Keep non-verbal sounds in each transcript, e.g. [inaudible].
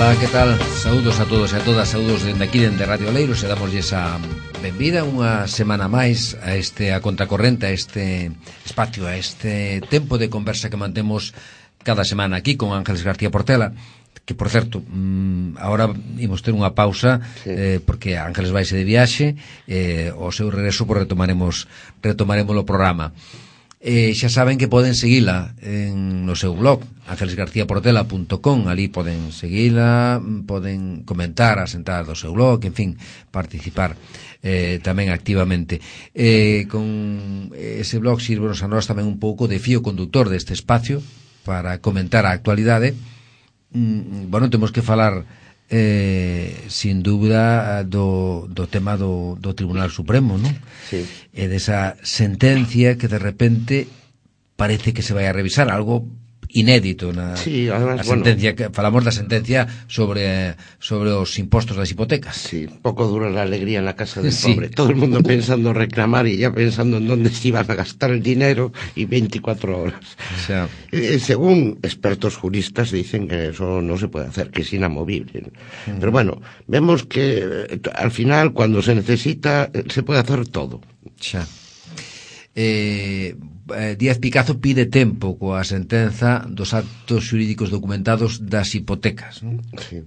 Ola, que tal? Saúdos a todos e a todas, saúdos dende aquí, dende Radio Leiros Se damos esa benvida unha semana máis a este a contracorrente, a este espacio, a este tempo de conversa que mantemos cada semana aquí con Ángeles García Portela que por certo, mmm, agora imos ter unha pausa sí. eh, porque Ángeles vaise de viaxe eh, o seu regreso por retomaremos retomaremos o programa eh, xa saben que poden seguila en, no seu blog angelesgarciaportela.com ali poden seguila poden comentar as entradas do seu blog en fin, participar eh, tamén activamente. Eh, con ese blog sirvenos a nós tamén un pouco de fío conductor deste espacio para comentar a actualidade. Mm, bueno, temos que falar eh, sin dúbida do, do tema do, do Tribunal Supremo, non? Sí. E desa sentencia que de repente parece que se vai a revisar algo inédito na sí, además, a sentencia bueno, que falamos da sentencia sobre sobre os impostos das hipotecas. Sí, pouco dura la alegría en la casa del sí. pobre. Todo el mundo pensando reclamar y ya pensando en dónde se iban a gastar el dinero y 24 horas. O sea, eh, según expertos juristas dicen que eso no se puede hacer, que es inamovible. Pero bueno, vemos que eh, al final cuando se necesita eh, se puede hacer todo. Xa. Eh, eh, Díaz Picazo pide tempo coa sentenza dos actos xurídicos documentados das hipotecas. Non? Sí.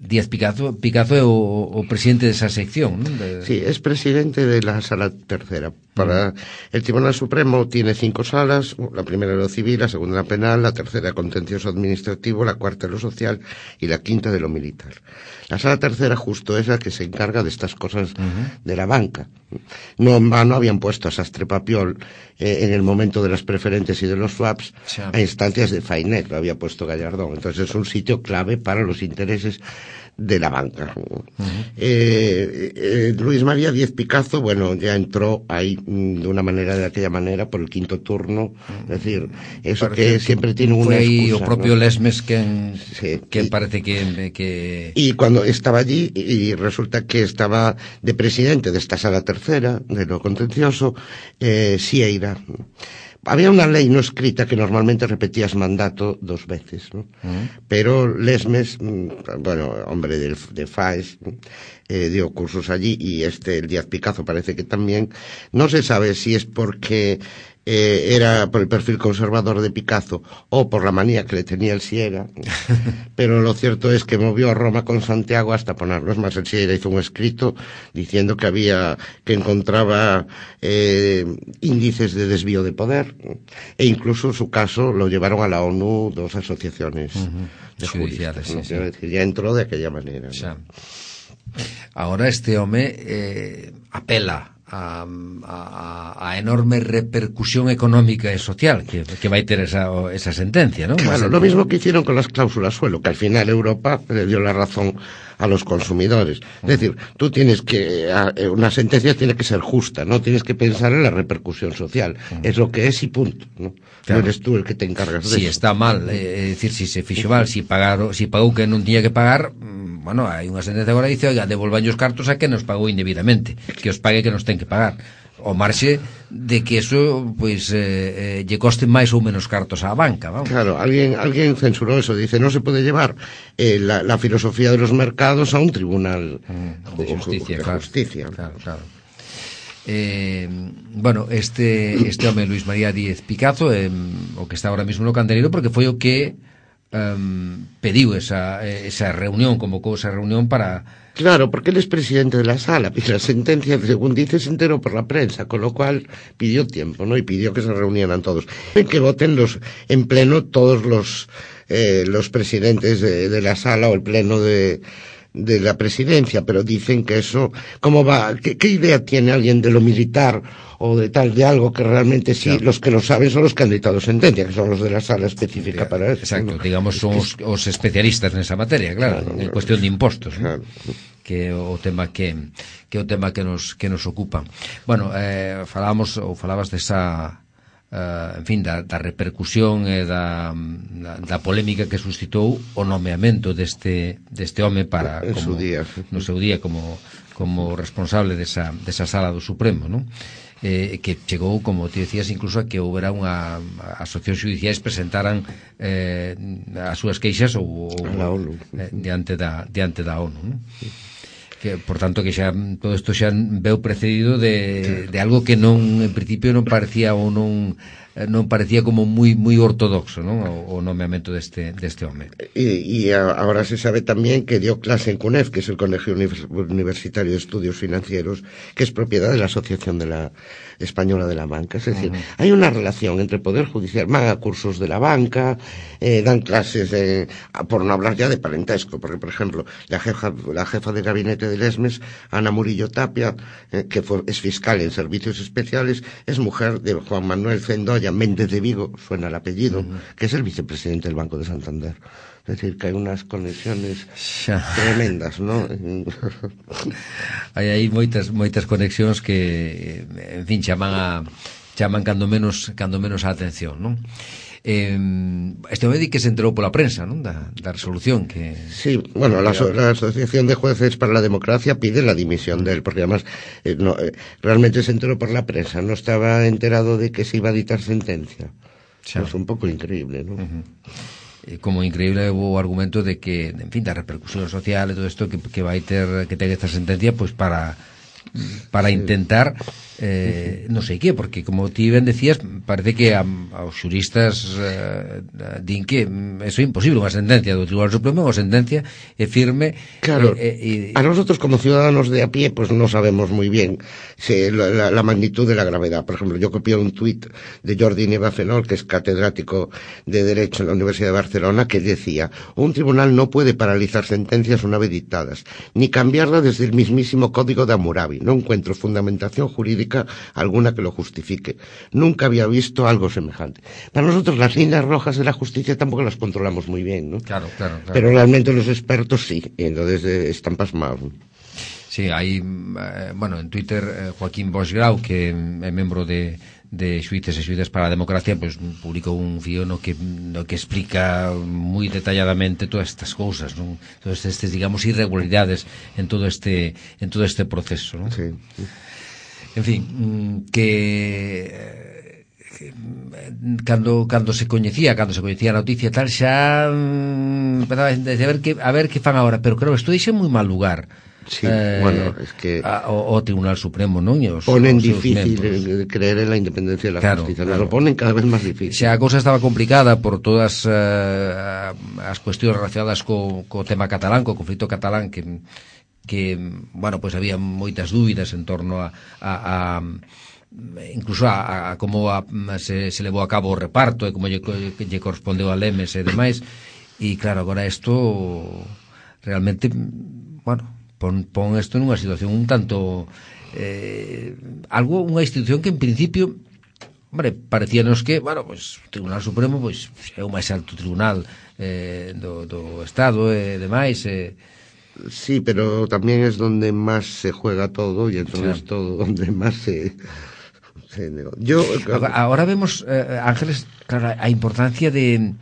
Díaz Picazo, Picazo é o, o presidente desa sección, non? De... Sí, es presidente de la sala tercera, Para el Tribunal Supremo tiene cinco salas, la primera lo civil, la segunda penal, la tercera contencioso administrativo, la cuarta lo social y la quinta de lo militar. La sala tercera justo es la que se encarga de estas cosas uh -huh. de la banca. No en vano habían puesto a Sastre Papiol eh, en el momento de las preferentes y de los swaps sí. a instancias de Fainet, lo había puesto Gallardón. Entonces es un sitio clave para los intereses de la banca. Uh -huh. eh, eh, Luis María Díez Picazo, bueno, ya entró ahí Mm, de una manera de aquella manera por el quinto turno, mm. es decir, eso parece que siempre tiene una fue excusa, o propio ¿no? Lesmes que, sí. que y, parece que, que, Y cuando estaba allí y resulta que estaba de presidente de esta sala tercera, de lo contencioso, eh, Sieira. Había una ley no escrita que normalmente repetías mandato dos veces, ¿no? Uh Pero Lesmes, mm, bueno, hombre de, de FAES, eh, dio cursos allí y este, el Díaz Picazo parece que también. No se sabe si es porque eh, era por el perfil conservador de Picasso o por la manía que le tenía el Siera, [laughs] pero lo cierto es que movió a Roma con Santiago hasta ponerlo. Es más, el Siera hizo un escrito diciendo que había, que encontraba eh, índices de desvío de poder e incluso su caso lo llevaron a la ONU dos asociaciones uh -huh. de. Decir, ya entró de aquella manera. O sea, Ahora este home eh, apela a, a, a enorme repercusión económica e social que, que vai ter esa, esa sentencia, ¿no? Claro, lo mismo que hicieron con las cláusulas suelo, que al final Europa le dio la razón a los consumidores. Es decir, tú tienes que, una sentencia tiene que ser justa, ¿no? Tienes que pensar en la repercusión social. Es lo que es y punto, ¿no? Claro. No eres tú el que te encargas de si eso. Si está mal, eh, decir, si se fixo mal, si pagaron, si pagou que non tiña que pagar, bueno, hai unha sentencia agora dice, oiga, devolvan os cartos a que nos pagou indebidamente, que os pague que nos ten que pagar. o marxe de que eso pois pues, eh, eh, lle coste máis ou menos cartos á banca, vamos. Claro, alguén alguén censurou eso, dice, non se pode llevar eh, la, la filosofía de los mercados a un tribunal mm, de justicia, de justicia. Claro, claro. claro. Eh, bueno, este este home Luis María Díez Picazo, eh, o que está ahora mismo no Candelero porque foi o que um, esa, esa reunión, convocou esa reunión para... Claro, porque él es presidente de la sala y la sentencia, según dice, se enteró por la prensa, con lo cual pidió tiempo, ¿no? Y pidió que se reunieran todos. Que voten los, en pleno todos los, eh, los presidentes de, de la sala o el pleno de, de la presidencia, pero dicen que eso, ¿cómo va? ¿Qué, qué idea tiene alguien de lo militar o de tal, de algo que realmente sí, claro. los que lo saben son los que han dictado sentencia, que son los de la sala específica para eso. Exacto, ¿no? digamos, son os, especialistas nesa materia, claro, claro en claro. cuestión de impostos. ¿no? que o tema que que o tema que nos que nos ocupa. Bueno, eh falábamos ou falabas desa uh, en fin, da, da repercusión e da, da, da polémica que suscitou o nomeamento deste, deste home para en como, día. no seu día como, como responsable desa, desa sala do Supremo, non? eh, que chegou, como te decías, incluso a que houbera unha asociación judiciais presentaran eh, as súas queixas ou, ou eh, diante, da, diante da ONU. Non? Sí que, por tanto que xa todo isto xa veu precedido de, de algo que non en principio non parecía ou non Eh, non parecía como moi moi ortodoxo, non? O, o nomeamento deste deste home. E, e agora se sabe tamén que dio clase en CUNEF, que é o Colegio Universitario de Estudios Financieros, que é propiedade da Asociación de la Española de la Banca. Es decir, uh -huh. hai unha relación entre Poder Judicial, van a cursos de la banca, eh, dan clases de, por no hablar ya de parentesco, porque, por ejemplo, la jefa, la jefa de gabinete del ESMES, Ana Murillo Tapia, eh, que fue, es fiscal en servicios especiales, es mujer de Juan Manuel Fendoy Bedoya Méndez de Vigo, suena el apellido, uh -huh. que es el vicepresidente del Banco de Santander. Es decir, que hay unas conexiones xa. tremendas, non? [laughs] hai aí moitas moitas conexións que en fin chaman a chaman cando menos cando menos a atención, non? Eh, este home que se enterou pola prensa, non? Da, da resolución que... Sí, bueno, la, la Asociación de Jueces para la Democracia pide la dimisión de él, porque además eh, no, eh, realmente se enteró por la prensa, no estaba enterado de que se iba a dictar sentencia. Xa. Es un pouco increíble, ¿no? Uh -huh como increíble o argumento de que, en fin, da repercusión social e todo isto que, que vai ter que ter esta sentencia pois pues para para intentar eh, non sei que, porque como ti ben decías, parece que a, aos xuristas eh, din que eso é imposible, unha sentencia do Tribunal Supremo, unha sentencia é firme. Claro, eh, eh, a nosotros como ciudadanos de a pie, pues no sabemos muy bien se, la, la, la magnitud de la gravedad. Por ejemplo, yo copié un tuit de Jordi Neva Fenol, que es catedrático de Derecho en la Universidad de Barcelona, que decía, un tribunal no puede paralizar sentencias una vez dictadas, ni cambiarla desde el mismísimo Código de Hammurabi. No encuentro fundamentación jurídica alguna que lo justifique. Nunca había visto algo semejante. Para nosotros las líneas rojas de la justicia tampoco las controlamos muy bien, ¿no? Claro, claro, claro. Pero realmente los expertos sí, y entonces eh, están pasmados. Sí, hai, eh, bueno, en Twitter eh, Joaquín Boschgrau, que é membro de, de xuíces e para a democracia pues, publicou un fío no que, no que explica moi detalladamente todas estas cousas non? todas estas, digamos, irregularidades en todo este, en todo este proceso non? Sí. en fin, mm, que eh, cando cando se coñecía, cando se coñecía a noticia tal xa mm, empezaba a ver que a ver que fan agora, pero creo que isto dixe moi mal lugar. Sí, eh, bueno, es que a, o, o Tribunal Supremo, non? Os, ponen os difícil membros. creer en la independencia de la claro, justicia, claro. lo ponen cada vez máis difícil. Xa a cousa estaba complicada por todas uh, as cuestións relacionadas co, co tema catalán, co conflito catalán que que, bueno, pois había moitas dúbidas en torno a, a, a incluso a, a como a, se, se levou a cabo o reparto e como lle, lle correspondeu a Lemes e demais. E claro, agora isto realmente bueno, pon, pon isto nunha situación un tanto eh, algo, unha institución que en principio Hombre, parecíanos que, bueno, pois, pues, o Tribunal Supremo pois, é o máis alto tribunal eh, do, do Estado e demais, eh, Sí, pero también es donde más se juega todo y entonces claro. todo donde más se... se yo Ahora vemos, eh, Ángeles, claro, a importancia de,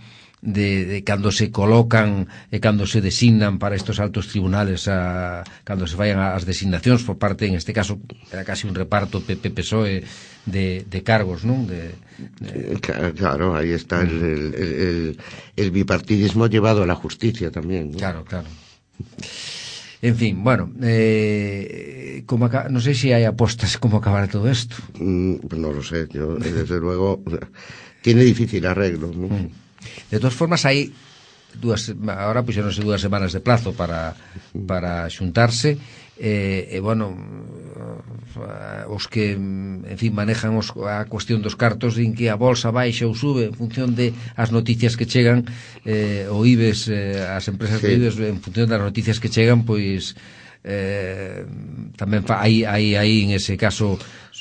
de, de cando se colocan e cando se designan para estos altos tribunales a, cando se vayan as designacións por parte, en este caso era casi un reparto PP-PSOE de, de cargos, non? De, de... Claro, ahí está el, el, el, el bipartidismo llevado a la justicia también. ¿no? Claro, claro. En fin, bueno, eh, como acá, no sé si hay apostas cómo acabar todo esto. Mm, pues no lo sé, yo desde [laughs] luego tiene difícil arreglo. ¿no? Mm. De todas formas, hay dúas, ahora pues non sei dúas semanas de plazo para, para xuntarse e, e bueno os que en fin manejan os, a cuestión dos cartos din que a bolsa baixa ou sube en función de as noticias que chegan eh, o IBES, eh, as empresas sí. do IBES en función das noticias que chegan pois eh, tamén fa, hai, hai, hai en ese caso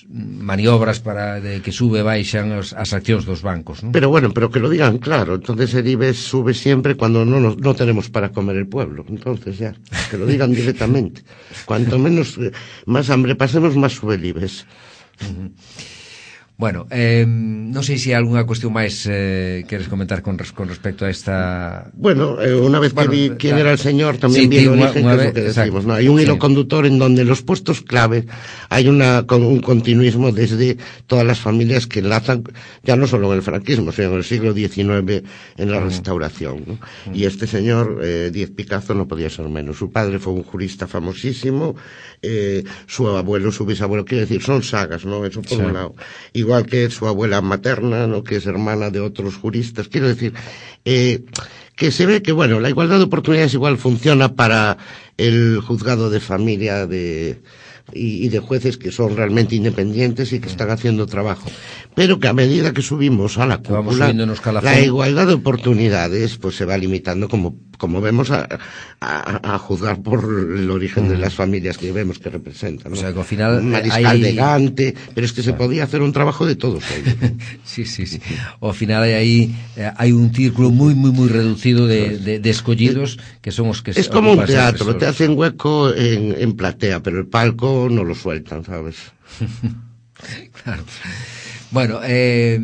maniobras para de que sube baixan os, as accións dos bancos, non? Pero bueno, pero que lo digan claro, entonces el IBEX sube siempre cuando no, nos, no tenemos para comer el pueblo, entonces ya, que lo digan directamente. [laughs] Cuanto menos, más hambre pasemos, más sube el IBEX. Uh -huh. Bueno, eh, non sei se hai algunha cuestión máis eh, queres comentar con, con respecto a esta... Bueno, eh, unha vez que bueno, vi quién era el señor, tamén sí, vi el origen, una, una que es lo que decimos, ¿no? Hay un hilo conductor en donde los puestos clave hay una, con un continuismo desde todas las familias que enlazan, ya no solo en el franquismo, sino en el siglo XIX, en la restauración, ¿no? Mm. Y este señor, eh, Diez Picazo, no podía ser menos. Su padre fue un jurista famosísimo, eh, su abuelo, su bisabuelo, quiero decir, son sagas, ¿no? Eso por sí. un lado. Y igual que su abuela materna, ¿no? que es hermana de otros juristas. Quiero decir, eh, que se ve que, bueno, la igualdad de oportunidades igual funciona para el juzgado de familia de, y, y de jueces que son realmente independientes y que están haciendo trabajo. Pero que a medida que subimos a la cúpula, la igualdad de oportunidades pues se va limitando como como vemos a, a, a juzgar por el origen mm. de las familias que vemos que representan. ¿no? O sea, que al final un mariscal hay... de Gante, pero es que se podía hacer un trabajo de todos [laughs] ellos. sí, sí, sí. O al final hay ahí eh, hay un círculo muy muy muy reducido de, de, de escollidos que son los que Es como un teatro, te hacen hueco en, en platea, pero el palco no lo sueltan, ¿sabes? [laughs] claro. Bueno, eh,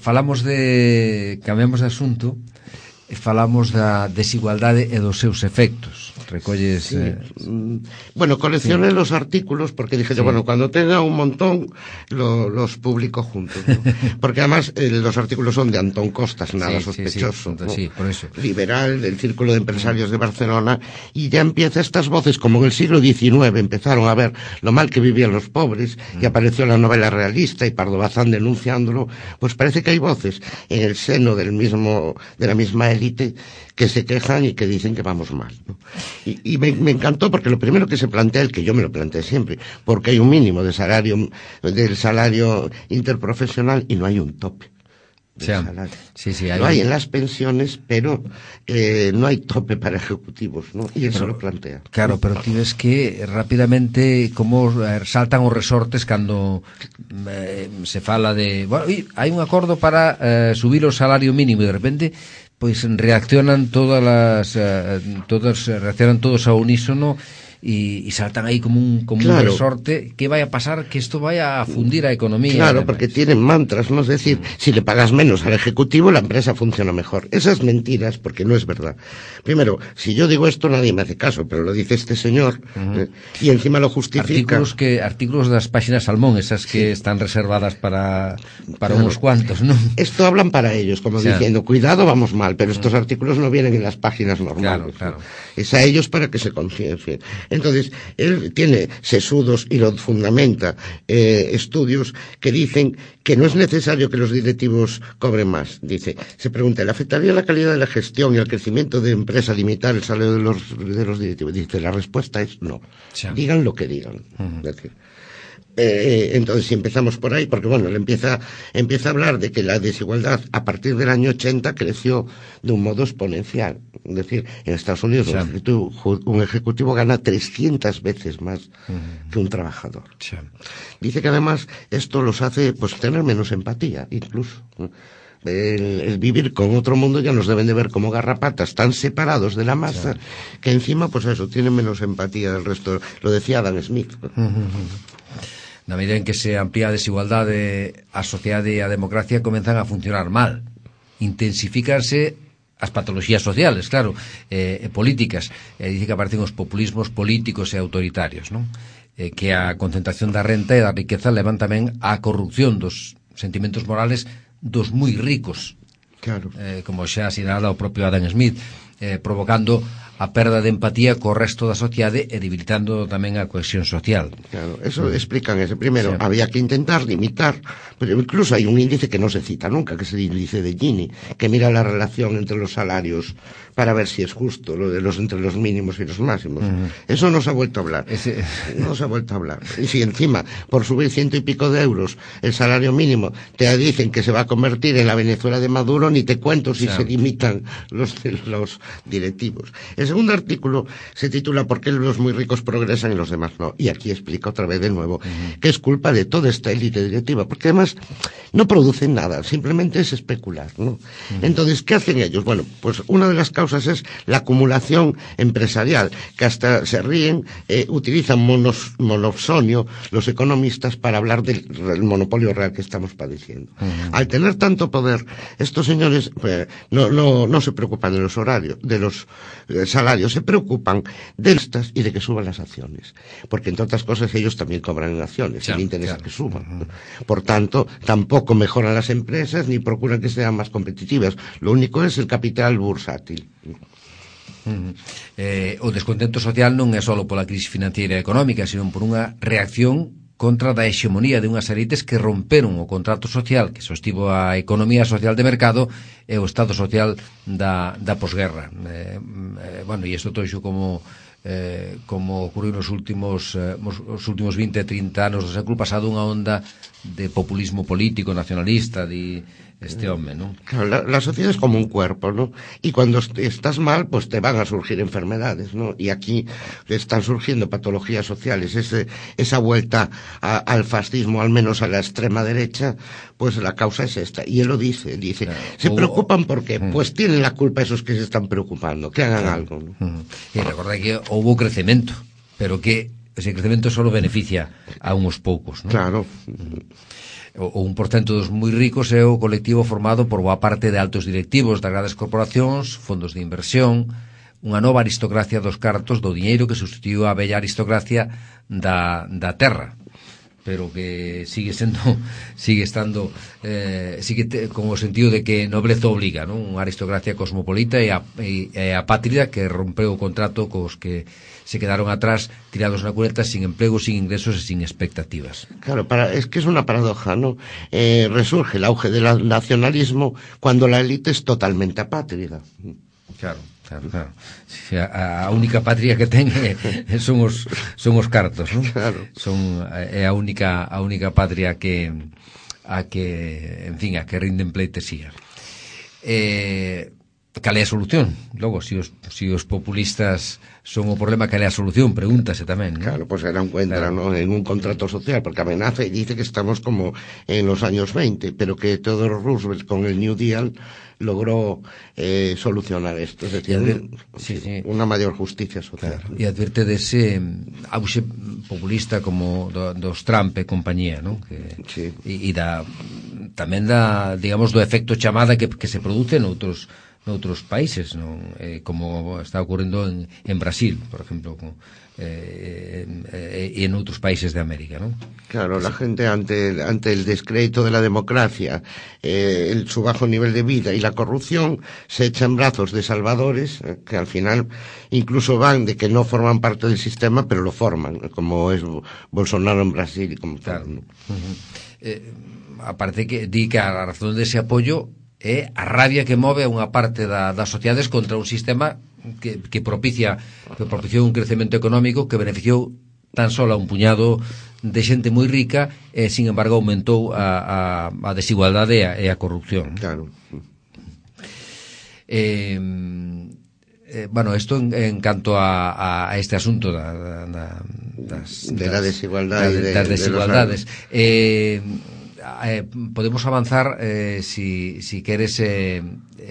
falamos de cambiamos de asunto falamos da desigualdade e dos seus efectos. Recolles... Sí. Eh... Bueno, coleccioné sí. los artículos porque dije, sí. yo, bueno, cuando tenga un montón lo, los publico juntos. ¿no? [laughs] porque además eh, los artículos son de Antón Costas, nada sospechoso. ¿no? por eso. Liberal, del Círculo de Empresarios de Barcelona, y ya empieza estas voces, como en el siglo XIX empezaron a ver lo mal que vivían los pobres, y mm. apareció la novela realista y Pardo Bazán denunciándolo, pues parece que hay voces en el seno del mismo, de la misma élite que se quejan y que dicen que vamos mal. ¿no? Y, y me, me, encantó porque lo primero que se plantea, el que yo me lo planteé siempre, porque hay un mínimo de salario, del salario interprofesional y no hay un tope. Sí, sí, sí, hay... Lo hay en las pensiones, pero eh, no hay tope para ejecutivos, ¿no? Y eso pero, lo plantea. Claro, pero tienes que rápidamente como saltan os resortes cando eh, se fala de, bueno, hai un acordo para eh, subir o salario mínimo e de repente pois reaccionan todas las eh, reaccionan todos a unísono y, y saltan ahí como un, como claro. un resorte. ¿Qué vaya a pasar? Que esto vaya a fundir a economía. Claro, además. porque tienen mantras, ¿no? Es decir, si le pagas menos al ejecutivo, la empresa funciona mejor. Esas mentiras, porque no es verdad. Primero, si yo digo esto, nadie me hace caso, pero lo dice este señor uh -huh. eh, y encima lo justifica. Artículos, que, artículos de las páginas Salmón, esas que sí. están reservadas para, para claro. unos cuantos, ¿no? Esto hablan para ellos, como diciendo, cuidado, vamos mal, pero estos artículos no vienen en las páginas normales. Claro, claro. Es a ellos para que se conciencien. Entonces, él tiene sesudos y lo fundamenta eh, estudios que dicen que no es necesario que los directivos cobren más. Dice, se pregunta, ¿le afectaría la calidad de la gestión y el crecimiento de empresa limitar el salario de los, de los directivos? Dice, la respuesta es no. Sí. Digan lo que digan. Uh -huh. Decir, Eh, entonces, si empezamos por ahí, porque bueno, le empieza, empieza a hablar de que la desigualdad a partir del año 80 creció de un modo exponencial. Es decir, en Estados Unidos sí. un, ejecutivo, un, ejecutivo, gana 300 veces más uh -huh. que un trabajador. Sí. Dice que además esto los hace pues tener menos empatía, incluso. El, el, vivir con otro mundo ya nos deben de ver como garrapatas tan separados de la masa sí. que encima pues eso tienen menos empatía del resto lo decía Adam Smith uh -huh na medida en que se amplía a desigualdade a sociedade e a democracia comenzan a funcionar mal intensificarse as patologías sociales, claro, eh, e políticas, e dice que aparecen os populismos políticos e autoritarios, non? Eh, que a concentración da renta e da riqueza levan tamén á corrupción dos sentimentos morales dos moi ricos. Claro. Eh, como xa asinala o propio Adam Smith eh, provocando a perda de empatía co resto da sociedade e debilitando tamén a cohesión social. Claro, eso explican ese. Primeiro, sí. había que intentar limitar, pero incluso hai un índice que non se cita nunca, que é o índice de Gini, que mira la relación entre los salarios para ver si es justo lo de los entre los mínimos y los máximos. Uh -huh. Eso no se ha vuelto a hablar. Ese... No se ha vuelto a hablar. Y si encima, por subir ciento y pico de euros el salario mínimo, te dicen que se va a convertir en la Venezuela de Maduro, ni te cuento si claro. se limitan los, los directivos. El segundo artículo se titula ¿Por qué los muy ricos progresan y los demás no? Y aquí explica otra vez de nuevo uh -huh. que es culpa de toda esta élite directiva, porque además no producen nada, simplemente es especular, ¿no? Uh -huh. Entonces, ¿qué hacen ellos? Bueno, pues una de las causas causas es la acumulación empresarial, que hasta se ríen, eh, utilizan monos, monopsonio los economistas para hablar del, del, monopolio real que estamos padeciendo. Uh -huh. Al tener tanto poder, estos señores pues, no, no, no se preocupan de los horarios, de los eh, salarios, se preocupan de estas y de que suban las acciones. Porque, entre otras cosas, ellos también cobran en acciones, claro, les interesa claro. que suban. Uh -huh. Por tanto, tampoco mejoran las empresas ni procuran que sean más competitivas. Lo único es el capital bursátil. Mm-hmm. Eh, o descontento social non é só pola crise financiera e económica, senón por unha reacción contra da hexemonía de unhas elites que romperon o contrato social que sostivo a economía social de mercado e o estado social da, da posguerra. Eh, eh, bueno, e isto toxo como eh, como ocurriu nos últimos eh, os últimos 20 e 30 anos do século pasado unha onda de populismo político nacionalista, de este hombre, ¿no? Claro, la, la, sociedad es como un cuerpo, ¿no? Y cuando estás mal, pues te van a surgir enfermedades, ¿no? Y aquí están surgiendo patologías sociales, ese, esa vuelta a, al fascismo, al menos a la extrema derecha, pues la causa es esta. Y él lo dice, dice, claro. se preocupan porque, mm. pues tienen la culpa esos que se están preocupando, que hagan algo, ¿no? Mm. Y recuerda que hubo crecimiento, pero que ese crecemento só beneficia a uns poucos, non? Claro. O, o porcento dos moi ricos é o colectivo formado por boa parte de altos directivos das grandes corporacións, fondos de inversión, unha nova aristocracia dos cartos do dinheiro que sustituiu a bella aristocracia da, da terra pero que sigue sendo [laughs] sigue estando eh, sigue te, con o sentido de que nobleza obliga, non? Unha aristocracia cosmopolita e a, e, e a patria que rompeu o contrato cos que se quedaron atrás tirados na cuneta sin emprego, sin ingresos e sin expectativas. Claro, para, es que es una paradoja, ¿no? Eh, resurge el auge del nacionalismo cuando la élite es totalmente apátrida. Claro. Claro, claro. A, a única patria que ten é, son os son os cartos, non? Claro. Son é a única a única patria que a que, en fin, a que rinden pleitesía. Eh, cal é a solución? Logo, si os, si os populistas son o problema, cal é a solución? Pregúntase tamén, ¿no? Claro, pues era encuentra claro. ¿no? en un contrato social, porque amenaza y dice que estamos como en los años 20, pero que Theodore Roosevelt con el New Deal logró eh, solucionar esto, es decir, adver, sí, sí. una mayor justicia social. Claro. E advierte dese auxe populista como do, dos Trump e compañía, ¿no? Que, sí. e, e da, tamén da, digamos, do efecto chamada que, que se produce noutros noutros países, non? Eh, como está ocurrindo en, en Brasil, por exemplo, con, eh, eh, y en otros países de América, ¿no? Claro, la gente ante, ante el descrédito de la democracia, el, su bajo nivel de vida y la corrupción, se echa en brazos de salvadores que al final incluso van de que no forman parte del sistema, pero lo forman, como es Bolsonaro en Brasil y como claro. tal. ¿no? Uh -huh. aparte que di que a razón de ese apoyo é a rabia que move a unha parte da, das sociedades contra un sistema que, que propicia que propiciou un crecemento económico que beneficiou tan só a un puñado de xente moi rica e, sin embargo, aumentou a, a, a desigualdade e a, e a corrupción. Claro. Eh, eh, bueno, isto en, en canto a, a este asunto da, da, das, de la desigualdade, da, das desigualdades. De, eh, eh, podemos avanzar eh, si, si queres eh,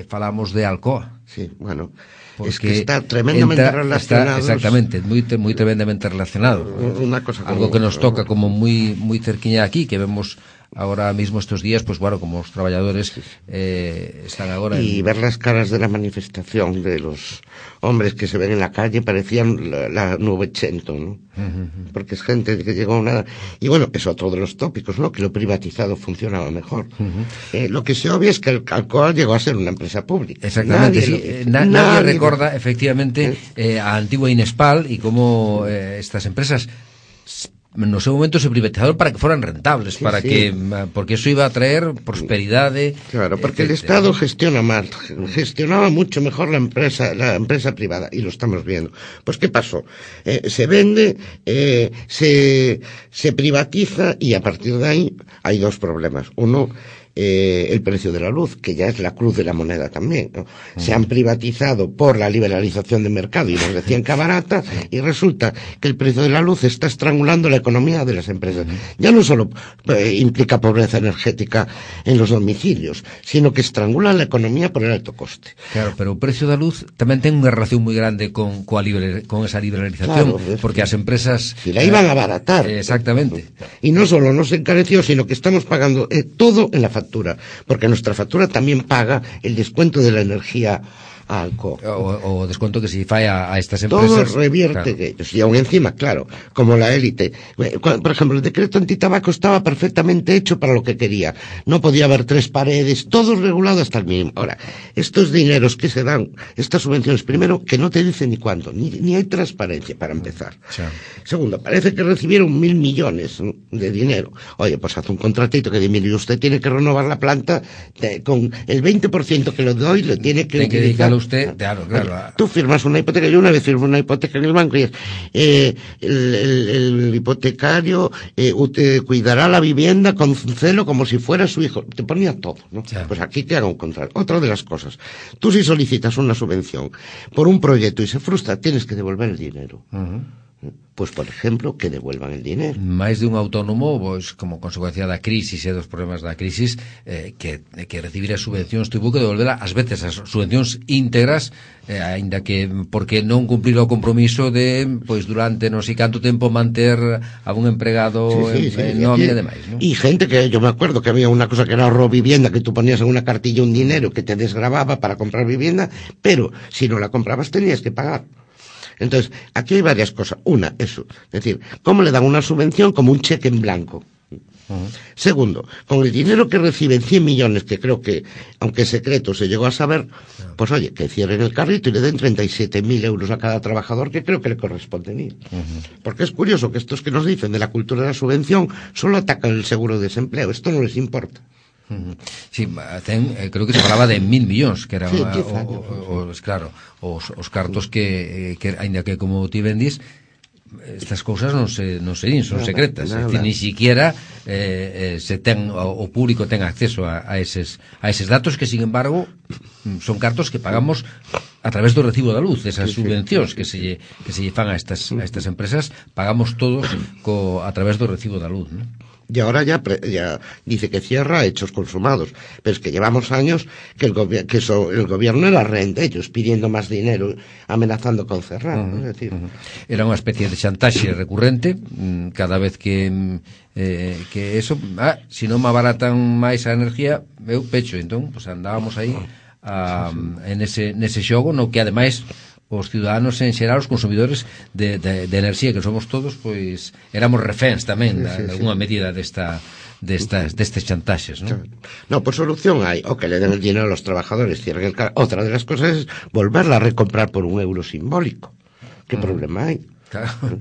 falamos de Alcoa. Sí, bueno, Porque es que está tremendamente entra, relacionado. exactamente, moi, moi tremendamente relacionado. Una cosa como, Algo que nos toca como moi moi cerquiña aquí, que vemos ahora mismo estos días, pues bueno, como los trabajadores eh, están ahora... Y ver las caras de la manifestación de los hombres que se ven en la calle parecían la, la 900, ¿no? Porque es gente que llegó a una... Y bueno, es otro de los tópicos, ¿no? Que lo privatizado funcionaba mejor. eh, lo que se obvia es que el Alcoa llegó a ser una empresa pública. Exactamente, Nadie sí. lo- Eh, na- nadie, nadie- recorda efectivamente eh, a antigua Inespal y cómo eh, estas empresas no seu momento se privatizaron para que fueran rentables, Sí, para sí. que mm, porque eso iba a traer prosperidade. Claro, porque el Estado gestiona mal, gestionaba mucho mejor la empresa, la empresa privada, y lo estamos viendo. Pues ¿qué pasó? Eh, se vende, eh, se, se privatiza y a partir de ahí hay dos problemas. Uno, eh, el precio de la luz, que ya es la cruz de la moneda también. ¿no? Se han privatizado por la liberalización del mercado y nos decían que barata y resulta que el precio de la luz está estrangulando la economía de las empresas. Ya no solo eh, implica pobreza energética en los domicilios, sino que estrangula la economía por el alto coste. Claro, pero o precio da luz tamén ten unha relación moi grande con con esa liberalización, Claro, porque as empresas Si la iban a abaratar. Eh, exactamente. Y no solo no se encareció, sino que estamos pagando eh, todo en la factura, porque nuestra factura también paga el descuento de la energía a Alcoa. O, o desconto que se fai a, a estas Todo empresas. revierte claro. ellos. Y aún encima, claro, como la élite. Eh, Por ejemplo, el decreto antitabaco estaba perfectamente hecho para lo que quería. No podía haber tres paredes, todo regulado hasta el mínimo. Ahora, estos dineros que se dan, estas subvenciones, primero, que no te dicen ni cuándo, ni, ni hay transparencia para empezar. Segundo, parece que recibieron mil millones de dinero. Oye, pues haz un contratito que dice, mire, usted tiene que renovar la planta te- con el 20% que le doy, le tiene que Ten que usted, claro, claro. Tú firmas una hipoteca, yo una vez firmé una hipoteca en el banco y es, eh, el, el- el hipotecario eh, cuidará la vivienda con celo como si fuera su hijo. Te ponía todo, ¿no? Pues aquí te haga un contrato. Otra de las cosas, tú si solicitas una subvención por un proyecto y se frustra, tienes que devolver el dinero. Pues, por ejemplo, que devuelvan el dinero. máis de un autónomo, pois, como consecuencia da crisis e dos problemas da crisis, eh, que, que recibir as subvencións tuvo que devolverla ás veces as subvencións íntegras, eh, aínda que porque non cumplir o compromiso de, pois, durante non sei canto tempo manter a un empregado Sí, sí, sí. en, nómina y- e demais? Y gente que yo me acuerdo que había una cosa que era ahorro vivienda, que tú ponías en una cartilla un dinero que te desgrababa para comprar vivienda, pero si no la comprabas tenías que pagar. Entonces, aquí hay varias cosas. Una, eso. Es decir, ¿cómo le dan una subvención como un cheque en blanco? Segundo, con el dinero que reciben 100 millones, que creo que, aunque secreto se llegó a saber, pues oye, que cierren el carrito y le den 37.000 euros a cada trabajador, que creo que le corresponden ir. Porque es curioso que estos que nos dicen de la cultura de la subvención solo atacan el seguro de desempleo. Esto no les importa. Sí, ten, eh, creo que se falaba de mil millóns que eran sí, o, o, os, claro, os, os cartos que, eh, que aínda que como ti vendís estas cousas non se non se din, son secretas, nada, nada. ni siquiera eh, eh, se ten o, o público ten acceso a, a eses a eses datos que sin embargo son cartos que pagamos a través do recibo da luz, esas subvencións que se lle, que se lle fan a estas a estas empresas, pagamos todos co a través do recibo da luz, ¿no? y ahora ya, pre, ya dice que cierra hechos consumados. Pero es que llevamos años que el, gobi que eso, el gobierno era rehén de ellos, pidiendo más dinero, amenazando con cerrar. Uh -huh, ¿no? es decir, uh -huh. Era una especie de chantaje recurrente mm, cada vez que, mm, eh, que eso, ah, si non me abaratan máis a energía, eu pecho. Entón, pues andábamos aí a, ah, en ese, nese xogo no que ademais os ciudadanos en xeral os consumidores de, de, de enerxía que somos todos pois éramos reféns tamén da, sí, sí, de alguna sí. medida desta destas destes chantaxes, non? No, por solución hai o que le den el dinero a los trabajadores, cierren el outra de las cosas es volverla a recomprar por un euro simbólico. Que ah. problema hai? Claro.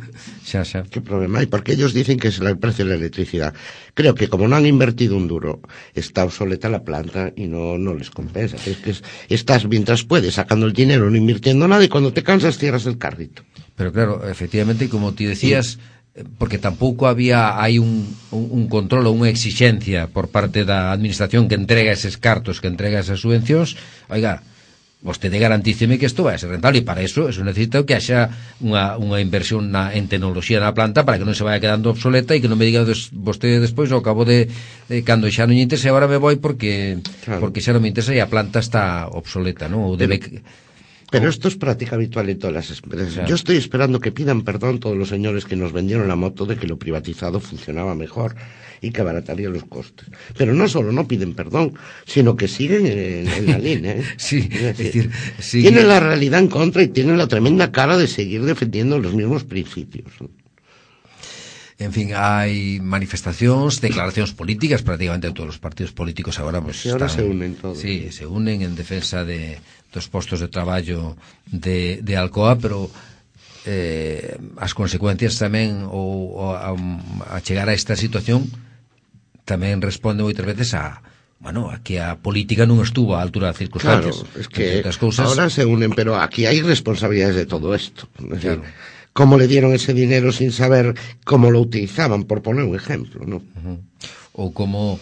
[laughs] ¿Qué problema hay? Porque ellos dicen que es el precio de la electricidad. Creo que como no han invertido un duro, está obsoleta la planta y no, no les compensa. Es que es- estás mientras puedes sacando el dinero, no invirtiendo nada y cuando te cansas cierras el carrito. Pero claro, efectivamente, como ti decías, eh, porque tampouco había hai un, un, un control ou unha exixencia por parte da administración que entrega eses cartos, que entrega esas subvencións, oiga, vostede garantíceme que isto vai ser rentable e para eso, eso necesita que haxa unha, unha inversión na, en tecnoloxía na planta para que non se vaya quedando obsoleta e que non me diga des, vostede despois ao cabo de de cando xa non interesa agora me voi porque claro. porque xa non me interesa e a planta está obsoleta non? ou debe... Pero Pero esto es práctica habitual en todas las empresas. Yo estoy esperando que pidan perdón todos los señores que nos vendieron la moto de que lo privatizado funcionaba mejor y que abarataría los costes. Pero no solo no piden perdón, sino que siguen en, la [laughs] línea. ¿eh? sí, es decir, tienen la realidad en contra y tienen la tremenda cara de seguir defendiendo los mismos principios. En fin, hai manifestacións, declaracións políticas prácticamente de todos os partidos políticos agora pues, e ahora están, se unen todos. Sí, se unen en defensa de dos postos de traballo de, de Alcoa, pero eh, as consecuencias tamén ou, ou um, a, a chegar a esta situación tamén responde moitas veces a bueno, a que a política non estuvo a altura das circunstancias. Claro, es que cousas... ahora se unen, pero aquí hai responsabilidades de todo isto. Es claro. decir, cómo le dieron ese dinero sin saber cómo lo utilizaban, por poner un ejemplo, ¿no? Uh -huh. Ou como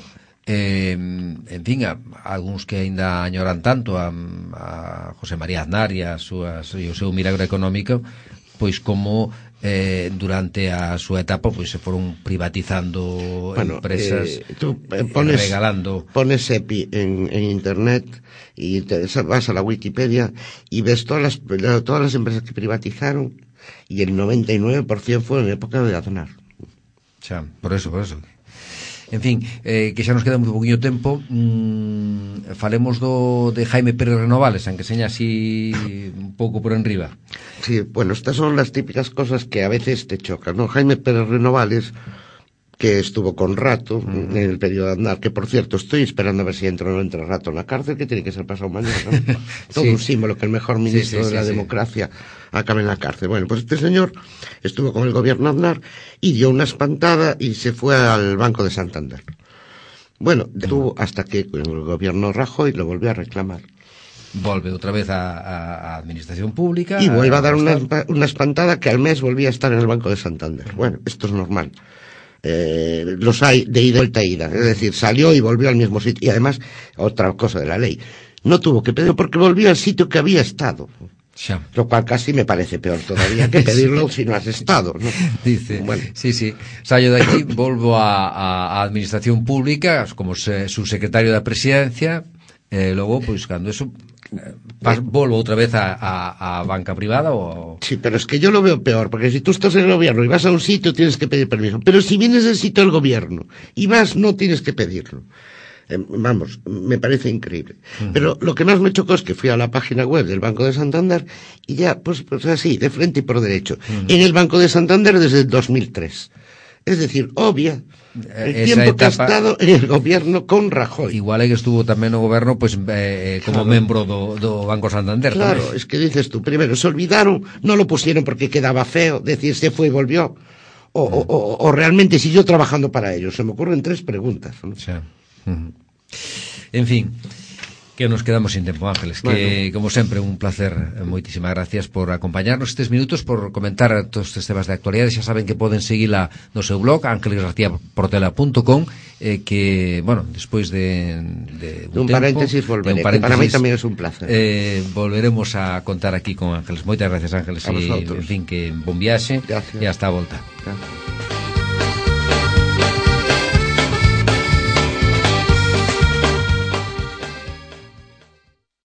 eh, en fin, a, a algúns que aínda añoran tanto a, a José María Aznar e, a súas, e o seu milagro económico pois como eh, durante a súa etapa pois se foron privatizando bueno, empresas eh, tú pones, regalando pones EPI en, en internet y te vas a la Wikipedia y ves todas las, todas las empresas que privatizaron y el 99% fue en época de Aznar. Xa, por eso, por eso. En fin, eh, que xa nos queda moi poquinho tempo mm, Falemos do de Jaime Pérez Renovales Aunque seña así un pouco por enriba Sí, bueno, estas son las típicas cosas que a veces te chocan ¿no? Jaime Pérez Renovales que estuvo con Rato uh -huh. en el periodo de andar, que por cierto estoy esperando a ver si entra o no entra Rato en la cárcel, que tiene que ser pasado mañana. ¿no? [laughs] Todo sí. un símbolo que el mejor ministro sí, sí, de la democracia acabe en la cárcel. Bueno, pues este señor estuvo con el gobierno Aznar y dio una espantada y se fue al Banco de Santander. Bueno, detuvo hasta que el gobierno Rajoy lo volvió a reclamar volve outra vez a, Administración Pública y vuelve a, a dar una, una espantada que al mes volvía a estar en el Banco de Santander. Bueno, esto es normal eh, los hay de ida y vuelta ida. Es decir, salió y volvió al mismo sitio. Y además, otra cosa de la ley, no tuvo que pedir porque volvió al sitio que había estado. Lo cual casi me parece peor todavía que [laughs] pedirlo sí. si no has estado, ¿no? [laughs] Dice, bueno. sí, sí. Sallo de aquí, volvo a, a, Administración Pública como se, subsecretario da Presidencia, eh, logo, pois, cando eso Vas, volvo outra vez a, a, a banca privada o... Sí, pero es que yo lo veo peor, porque si tú estás en el gobierno y vas a un sitio tienes que pedir permiso, pero si vienes del sitio del gobierno y vas no tienes que pedirlo. Eh, vamos, me parece increíble. Uh -huh. Pero lo que más me chocó es que fui a la página web del Banco de Santander y ya, pues, pues así, de frente y por derecho. Uh -huh. En el Banco de Santander desde el 2003. Es decir, obvia el Esa tiempo etapa, que ha estado en el gobierno con Rajoy. Igual que estuvo tamén no goberno pues, eh, como claro. membro do, do Banco Santander. Claro, tamén. es que dices tú, primero, se olvidaron, no lo pusieron porque quedaba feo, decir se fue y volvió. O, o, o, o realmente siguió trabajando para ellos. Se me ocurren tres preguntas. ¿no? Sí. En fin, que nos quedamos sin tempo, Ángeles, bueno. que como sempre un placer, moitísimas gracias por acompañarnos estes minutos, por comentar todos estes temas de actualidade, xa saben que poden seguila no seu blog, ángelesgarciaportela.com eh, que, bueno, despois de, de un, un paréntesis volveré, un paréntesis, que para mí tamén é un placer. Eh, volveremos a contar aquí con Ángeles. Moitas gracias, Ángeles, e, en fin, que bon viaxe e hasta a volta.